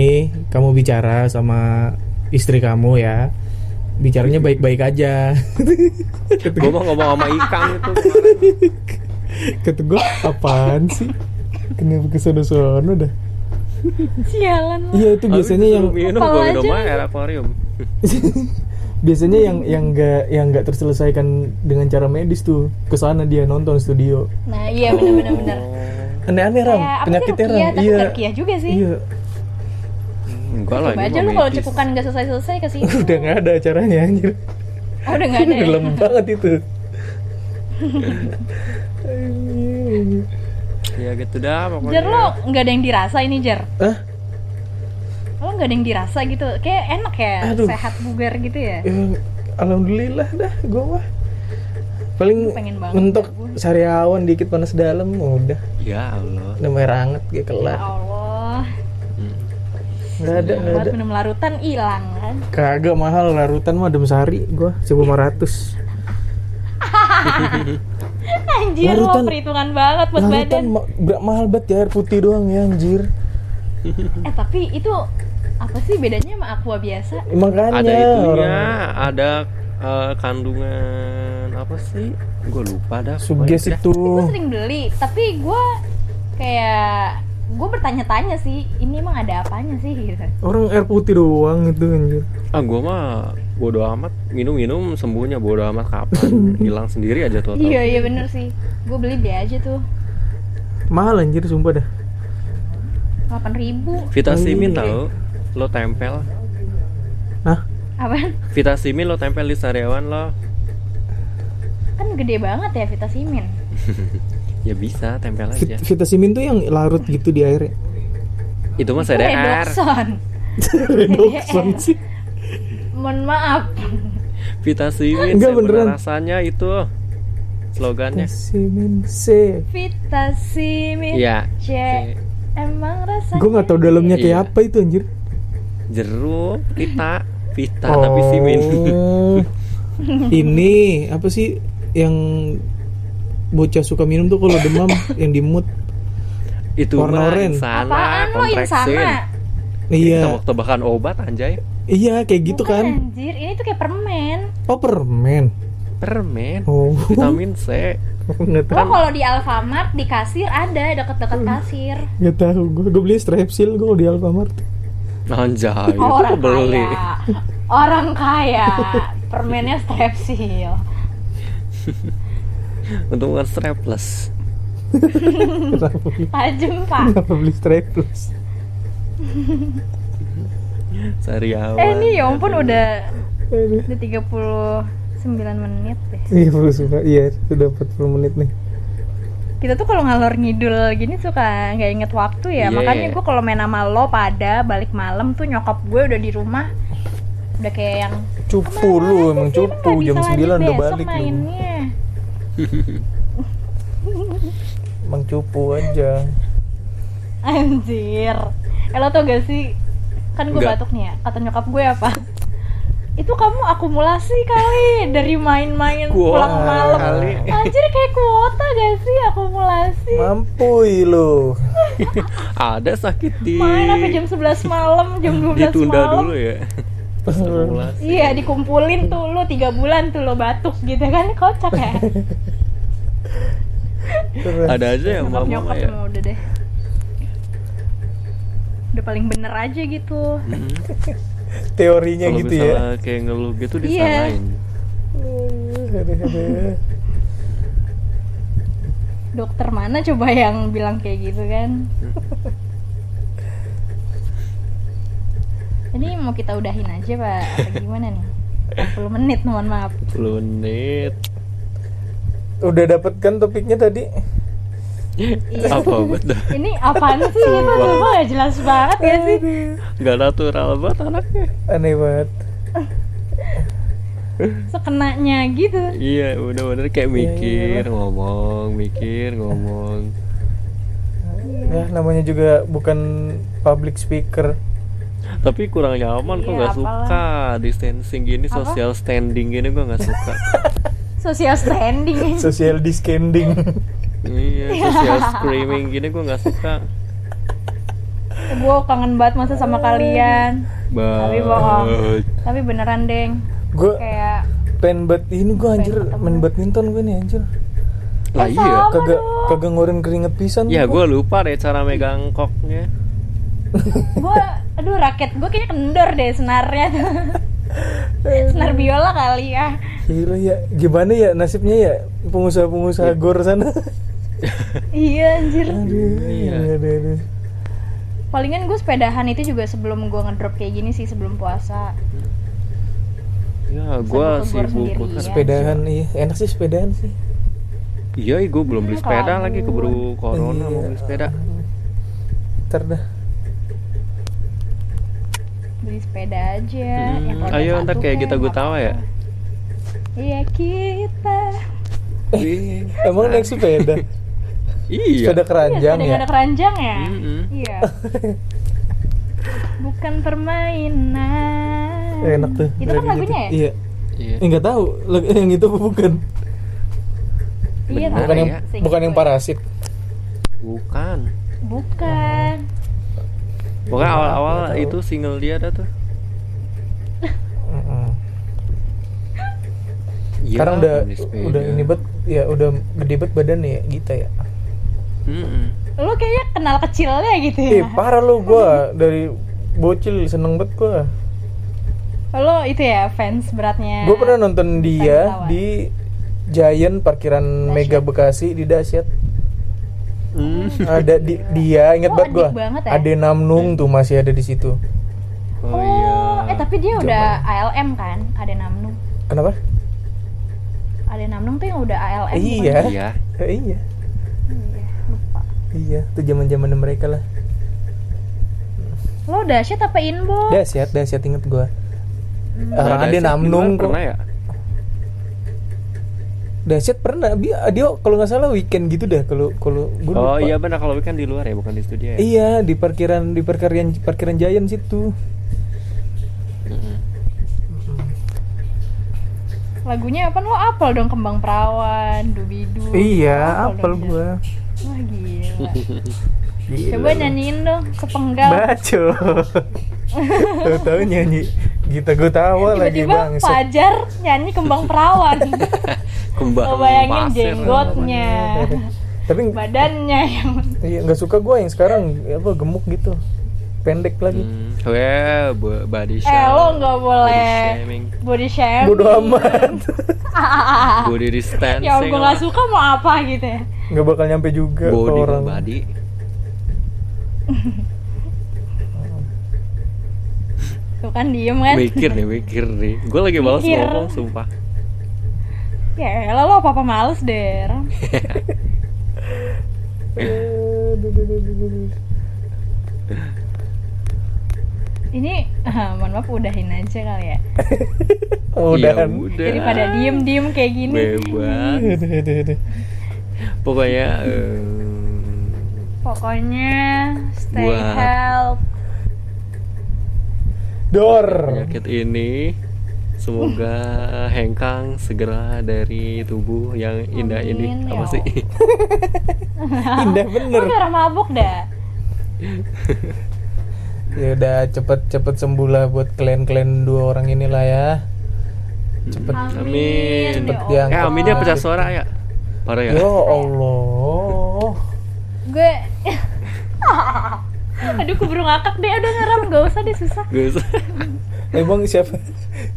kamu bicara sama istri kamu ya. Bicaranya baik-baik aja. Gua gue mau ngomong sama ikan itu kata gue apaan sih? Kenapa kesono sono dah Sialan iya itu biasanya yang minum, gua minum aja. air akuarium. biasanya yang yang enggak yang enggak terselesaikan dengan cara medis tuh ke sana dia nonton studio. Nah iya bener-bener bener aneh-aneh ram. Penyakitnya ram? rukiah, tapi iya. juga sih. Iya. Enggak lah, Coba ini aja lu kalau cekukan gak selesai-selesai ke sini. Udah nggak ada acaranya anjir. Oh udah gak ada ya? Dalam banget itu Ya gitu dah pokoknya. Jar lo gak ada yang dirasa ini Jar Hah? Lo gak ada yang dirasa gitu Kayak enak ya Aduh. Sehat bugar gitu ya Ya, alhamdulillah dah gue mah paling Pengen banget mentok dah gua. sariawan dikit panas dalam udah Ya Allah. udah merah anget kayak Ya kelar Allah nggak ada nggak Buat ada minum larutan hilang kan kagak mahal larutan mah adem sari gue seribu lima ratus Anjir Larutan- lo perhitungan banget buat larutan badan ma- mahal banget ya air putih doang ya anjir Eh tapi itu Apa sih bedanya sama aqua biasa? Eh, makanya Ada itunya, orang ada eh, kandungan apa sih? Gue lupa dah. suges itu Gue sering beli Tapi gue Kayak Gue bertanya-tanya sih Ini emang ada apanya sih gitu orang air putih doang itu anjir Ah gue mah bodo amat minum-minum sembuhnya bodo amat kapan hilang sendiri aja tuh. Iya iya bener sih Gue beli dia aja tuh mahal anjir sumpah dah 8 ribu Vitamin tahu lo tempel. Hah? Apaan? Vitamin lo tempel di sariawan lo. Kan gede banget ya vitasimin Ya bisa tempel Vit- aja. Vitasimin tuh yang larut gitu di air Itu mah CDR. Redoxon Redoxon sih Mohon maaf Vitamin Enggak, sebenarnya beneran. rasanya itu slogannya. Vitasimin C Vitasimin Iya. C Emang rasanya gue nggak tahu dalamnya kayak Iya. apa itu anjir Jeruk, vita, vita tapi simin. Oh. ini apa sih yang bocah suka minum tuh kalau demam yang dimut Itu Warna oranye. Apaan lo insana? iya Tebak-tebakan obat anjay. Iya kayak gitu Bukan, kan. Anjir, ini tuh kayak permen. Oh permen. Permen. oh. Vitamin C. nggak Lo kalau di Alfamart di kasir ada deket-deket Hmm. kasir. Nggak tahu. Gue gue beli strepsil gue di Alfamart. Anjay, itu Orang beli. kaya. Orang kaya. Permennya strepsil Untung bukan strapless. Tajem pak. Kenapa beli strepsil Sariawan. Eh ini ya ampun udah. Udah 39 menit deh. Iya iya sudah 40 menit nih. Kita tuh kalau ngalor ngidul gini suka nggak inget waktu ya. Iya. Makanya gue kalau main sama lo pada balik malam tuh nyokap gue udah di rumah. Udah kayak yang cupu lu emang "Sih, cupu jam bisa 9 lanjut udah balik lu. mainnya. Emang cupu aja. Anjir. Eh lo tau gak sih Kan gue batuk nih ya Kata nyokap gue apa? Itu kamu akumulasi kali Dari main-main pulang malam. kali. Anjir kayak kuota gak sih akumulasi? Mampu lu. Ada sakit di Main sampai jam 11 malam Jam 12 ditunda malam? dulu ya. Iya dikumpulin tuh lo tiga bulan tuh lo batuk gitu kan Kocak ya. Ada aja yang Nyokap mama ya. udah deh Udah paling bener aja gitu Mm. teorinya Kalau gitu ya kayak ngeluh gitu disalahin. Aduh. Dokter mana coba yang bilang kayak gitu kan Ini mau kita udahin aja pak Atau gimana nih 40 menit mohon maaf 10 menit. udah dapet kan topiknya tadi apa betul Ini apaan sih? Itu sumpah gak jelas banget ya sih. Nggak natural banget anaknya. Aneh banget. Sekenanya gitu. Iya bener-bener kayak Iya, mikir ngomong mikir ngomong. Ya namanya juga bukan public speaker. Tapi kurang nyaman kok Iya, nggak suka. distancing gini Apa? social standing gini gua nggak suka. Social standing. Social discanding iya social screaming gini gua nggak suka. Gue kangen banget masa sama kalian. Tapi bohong. Tapi beneran deng. Gue Kayak pengen bat ini gue anjir main badminton gue nih anjir. Lah Eh, iya. kagak kagak ngorin keringet pisan ya gua. gue lupa deh cara megang koknya. Gue Aduh raket gue kayaknya kendor deh senarnya. Senar biola kali ya. Gila ya, gimana ya nasibnya ya? Pengusaha-pengusaha gor sana. Iya anjir aduh, Iya. aduh, aduh. Palingan gue sepedahan itu juga sebelum gue ngedrop kayak gini sih sebelum puasa ya gue sibuk banget. sendiri. Sepedahan iya, enak sih sepedahan sih. iya gue belum beli sepeda lagi keburu corona Iya. mau beli sepeda Ntar dah. Beli sepeda aja Hmm, ayo ntar kayak kita nggak Gutawa ya? apa-apa. Iya kita Wih, Emang naik sepeda? Iya Sepeda Iya keranjang sepeda ya? ada keranjang ya Mm-mm. Iya Bukan permainan Enak tuh. Itu kan lagunya ya? gitu. Iya. iya Eh, nggak tahu yang itu bukan? Iya Bukan tahu. yang ya? Bukan yang parasit. bukan Bukan pokoknya Nggak awal-awal itu single dia ada tuh. Iya, Sekarang udah udah ini bet ya udah gede bet badan ya Gita ya. Mm-mm. Lo kayaknya kenal kecilnya gitu Eh ya parah lo gua dari bocil seneng bet gua. Lo itu ya fans beratnya Gue pernah nonton dia di Giant parkiran Dahsyat. Mega Bekasi di Dasyat. Mm. Ada di dia inget Oh, banget banget ya? Ade Namnung tuh masih ada di situ. oh, Oh, iya eh tapi dia udah ALM kan Ade Namnung Kenapa? Ade Namnung tuh yang udah ALM? Iya. iya Eh, iya. Iya, Iya, itu zaman-zaman mereka lah. Lo dahsyat apa inbo? Dasyat, Dasyat inget gua. Nah, Orang Dasyat di Namnung kok. pernah ya Dasyat pernah. Bi- Dia kalau nggak salah weekend gitu dah kalau kalau gua oh lupa. iya benar kalau weekend di luar ya bukan di studio ya Iya, di parkiran di parkiran parkiran Giant situ. Lagunya apa lo apel dong kembang perawan, dubidu. Iya, apel. Jas. Wah gila. Gila Coba nyanyiin dong sepenggal. Baco. Tahu-tahu nyanyi Gita gue tawa lagi Tiba-tiba bang. Fajar nyanyi kembang perawan. kembang Lo bayangin pasir jenggotnya, Tapi badannya yang iya nggak suka gue yang sekarang apa gemuk gitu, pendek lagi. Hmm, bu- body Eh shaming. lo nggak boleh Body shaming. body shaming. Bodoh amat. Body distancing. ya gue nggak suka mau apa gitu ya. Nggak bakal nyampe juga ke Body orang. body. Tuh kan diem kan. Mikir nih, mikir nih. Gue lagi balas Mikir. ngomong, sumpah. Ya elah, lo apa apa males deh. Eh. Ini, ah, mohon maaf udahin aja kali ya. Oh, Ya udahan. udah. Daripada diem-diem kayak gini. Bebas. Pokoknya eh, Pokoknya stay Buat- health. Dor. penyakit ini semoga hengkang segera dari tubuh yang indah ini. Amin, Apa ya sih? Indah bener. darah mabuk dah. Ya udah cepet cepet sembuh lah buat kalian-kalian dua orang inilah ya. Cepet. Amin. ya Yang- Eh, Allah. Amin dia pecah suara ya. Parah ya. Ya Allah. Gue Aduh keburu ngakak deh Udah ngeram gak usah deh susah Guys. Emang siapa?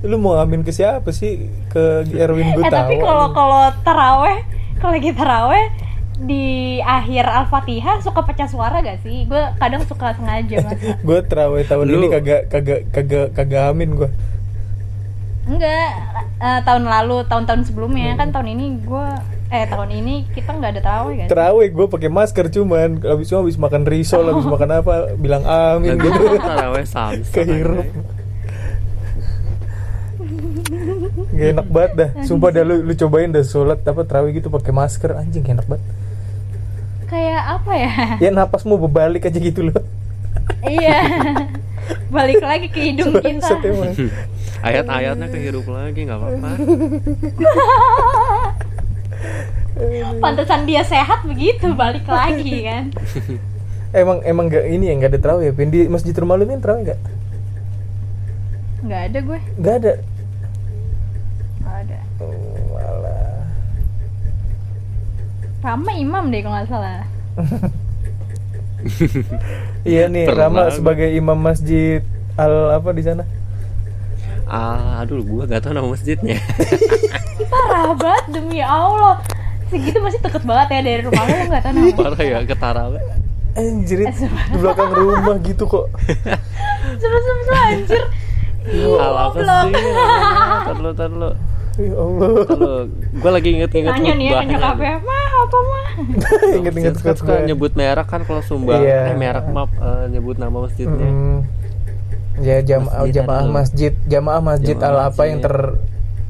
Lu mau amin ke siapa sih? Ke Erwin gue Eh tapi kalau kalau taraweh Kalau lagi taraweh Di akhir Al-Fatihah Suka pecah suara gak sih? Gue kadang suka sengaja mas gue terawih tahun Lu- ini kagak kagak kagak kagak amin gue. Enggak eh, Tahun lalu Tahun-tahun sebelumnya Kan tahun ini gue Eh tahun ini kita nggak ada tarawih kan? Terawih gue pakai masker cuman habis itu habis makan risol, habis makan apa bilang amin gitu. taraweh samsa Kehirup. Gak enak banget dah. Sumpah dah lu, lu cobain dah sholat apa terawih gitu pakai masker anjing gak enak banget. Kayak apa ya? Ya napas mau berbalik aja gitu loh. iya. Balik lagi ke hidung kita. Ayat-ayatnya kehirup lagi nggak apa-apa Pantesan dia sehat begitu, balik lagi kan. Emang emang gak ini ya nggak ada terawih ya. Pin di masjid rumah lu nih terawih gak? Nggak ada gue, Gak ada. nggak ada. Oh, malah. Rama imam deh kalau nggak salah. Iya nih Pernah. Rama sebagai imam masjid al apa di sana? ah aduh gua gak tahu nama masjidnya Parah banget demi Allah. Segitu masih deket banget ya dari rumah lu lu nggak tahu nama. parah ya ke taraweh Anjir Eh, di belakang rumah gitu kok. Sebelum-sebelum anjir. Hal apa sih namanya? Tar dulu. Ya Allah. Gua lagi inget-inget Nanya nih ya khutbahnya. nyokapnya, mah apa mah? Ingat-ingat Masjid kan suka nyebut merek kan kalau sumbang Iya. eh merek maaf eh, nyebut nama masjidnya Mm. Ya jamaah Masjid jamaah masjid, jamaah masjid Jamaah al apa masjid. yang ter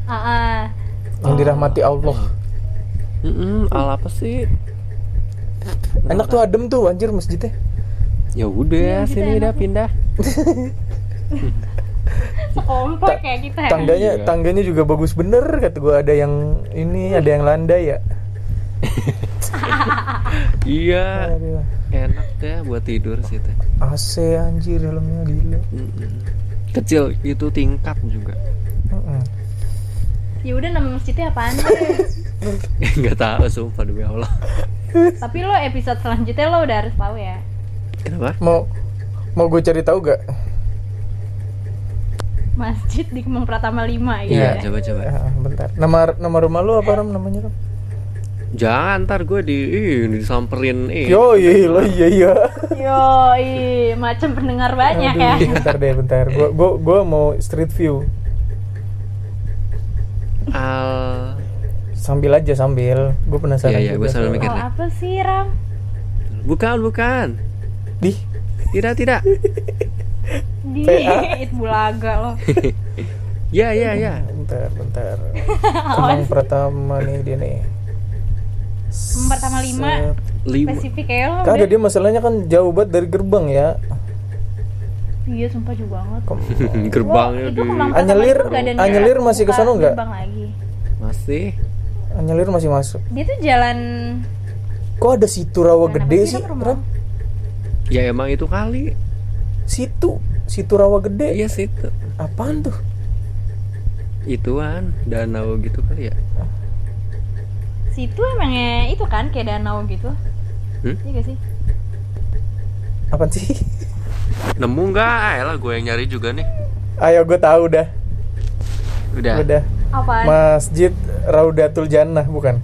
Ah, ah. Yang dirahmati Allah. Mm-mm, al apa sih Enak tuh adem tuh anjir masjidnya. ya udah kita sini dah pindah sekompak kayak kita ya. Tangganya Iya. tangganya juga bagus bener kata gua ada yang ini ada yang landai ya. iya enak deh buat tidur sih teh AC anjir dalamnya gila. Mm-mm. kecil itu tingkat juga Mm-mm. Ya udah nama masjidnya apaan nggak tahu sumpah demi allah Tapi lo episode selanjutnya lo udah harus tahu ya. kenapa Mau mau gue cari tahu gak? Masjid di Kemang Pratama 5 gitu iya ya. coba coba Ah, bentar. Nama nama rumah lu apa Ram namanya Ram? jangan ntar gue di ih, disamperin eh Yo iya lo iya iya. Yoi, macam pendengar banyak ya. Aduh, bentar deh bentar. Gua gua gua mau street view. Al Sambil aja sambil. Gue penasaran. Iya, iya, gua sambil mikir. Oh, apa sih Ram? bukan bukan Di tidak tidak Di. It Bulaga lo. ya ya ya bentar bentar. Kemang pertama nih dia nih. 5 Set. lima spesifik kayak lo. Kagak udah. dia masalahnya kan jauh banget dari gerbang ya. Iya, sumpah jauh banget. Gerbangnya di Anyelir- 5 nggak ada Anyelir masih ke buka sono nggak? gerbang lagi. masih Anyelir masih masuk. Dia tuh jalan Kok ada situ rawa Mana gede sih? Ram? ya emang itu kali Situ, situ rawa gede. iya situ Apaan tuh? ituan danau gitu kali ya situ emangnya itu kan kayak danau gitu. Hmm? Iya gak sih? Apaan sih? Nemu nggak lah gue yang nyari juga nih Ayo gue tahu dah. udah Udah. Apaan? Masjid Raudatul Jannah bukan?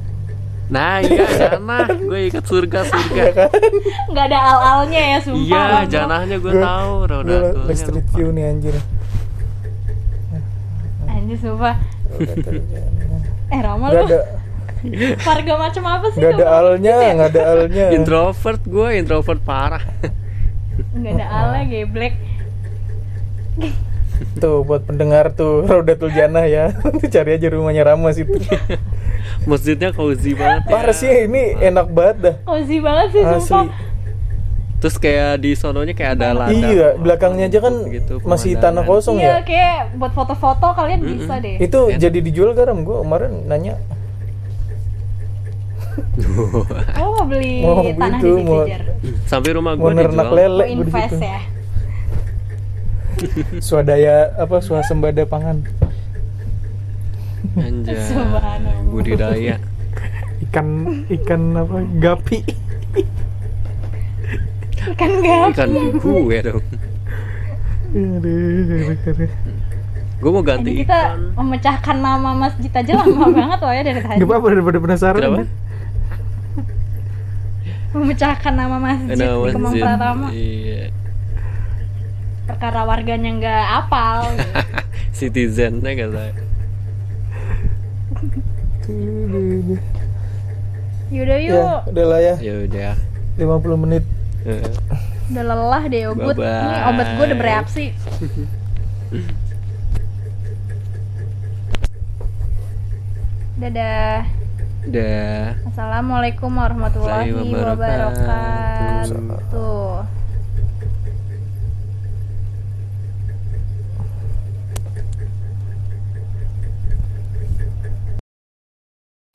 nah iya janah gue ikat surga surga Iya kan? nggak ada al-alnya ya sumpah iya Bang. janahnya gue Gua- tahu Gue Raudatulnya lagi street lupa. view nih anjir. anjir sumpah Raudatul Jannah. eh Rama Gak lu ada, warga macam apa sih gak ada alnya, gak ada alnya. introvert gue introvert parah nggak ada alnya geblek Tuh buat pendengar tuh Raudatul Jannah ya. Cari aja rumahnya Rama situ. masjidnya cozy banget ya. Parah sih ini enak banget dah. cozy banget sih Asli. sumpah terus kayak di sononya kayak ada ladang Iya, belakangnya aja kan gitu, masih tanah kosong iya ya. kayak buat foto-foto kalian Mm-mm. bisa deh Itu Enak. jadi dijual garam gue kemarin nanya. Oh mau beli Mau tanah gitu, di mau- Sejajar sampai rumah Mau gue nernak dijual lele mau invest situ. ya Swadaya apa swasembada pangan. anjay Subhanallah. budidaya Ikan ikan apa? Gapi. kan gak ikan gue dong aduh, aduh. gue mau ganti Ini kita ikan memecahkan nama masjid aja lama banget loh ya dari tadi Gak apa-apa daripada penasaran. kenapa memecahkan nama masjid Nama di Kemang. Pratama iya perkara warganya nggak apal gitu. citizennya kata Yaudah Ya, yuk. udah lah ya. ya udah 50 menit. Udah lelah deh obat. Ini obat gue udah bereaksi. Dadah. udah Assalamualaikum warahmatullahi wabarakatuh.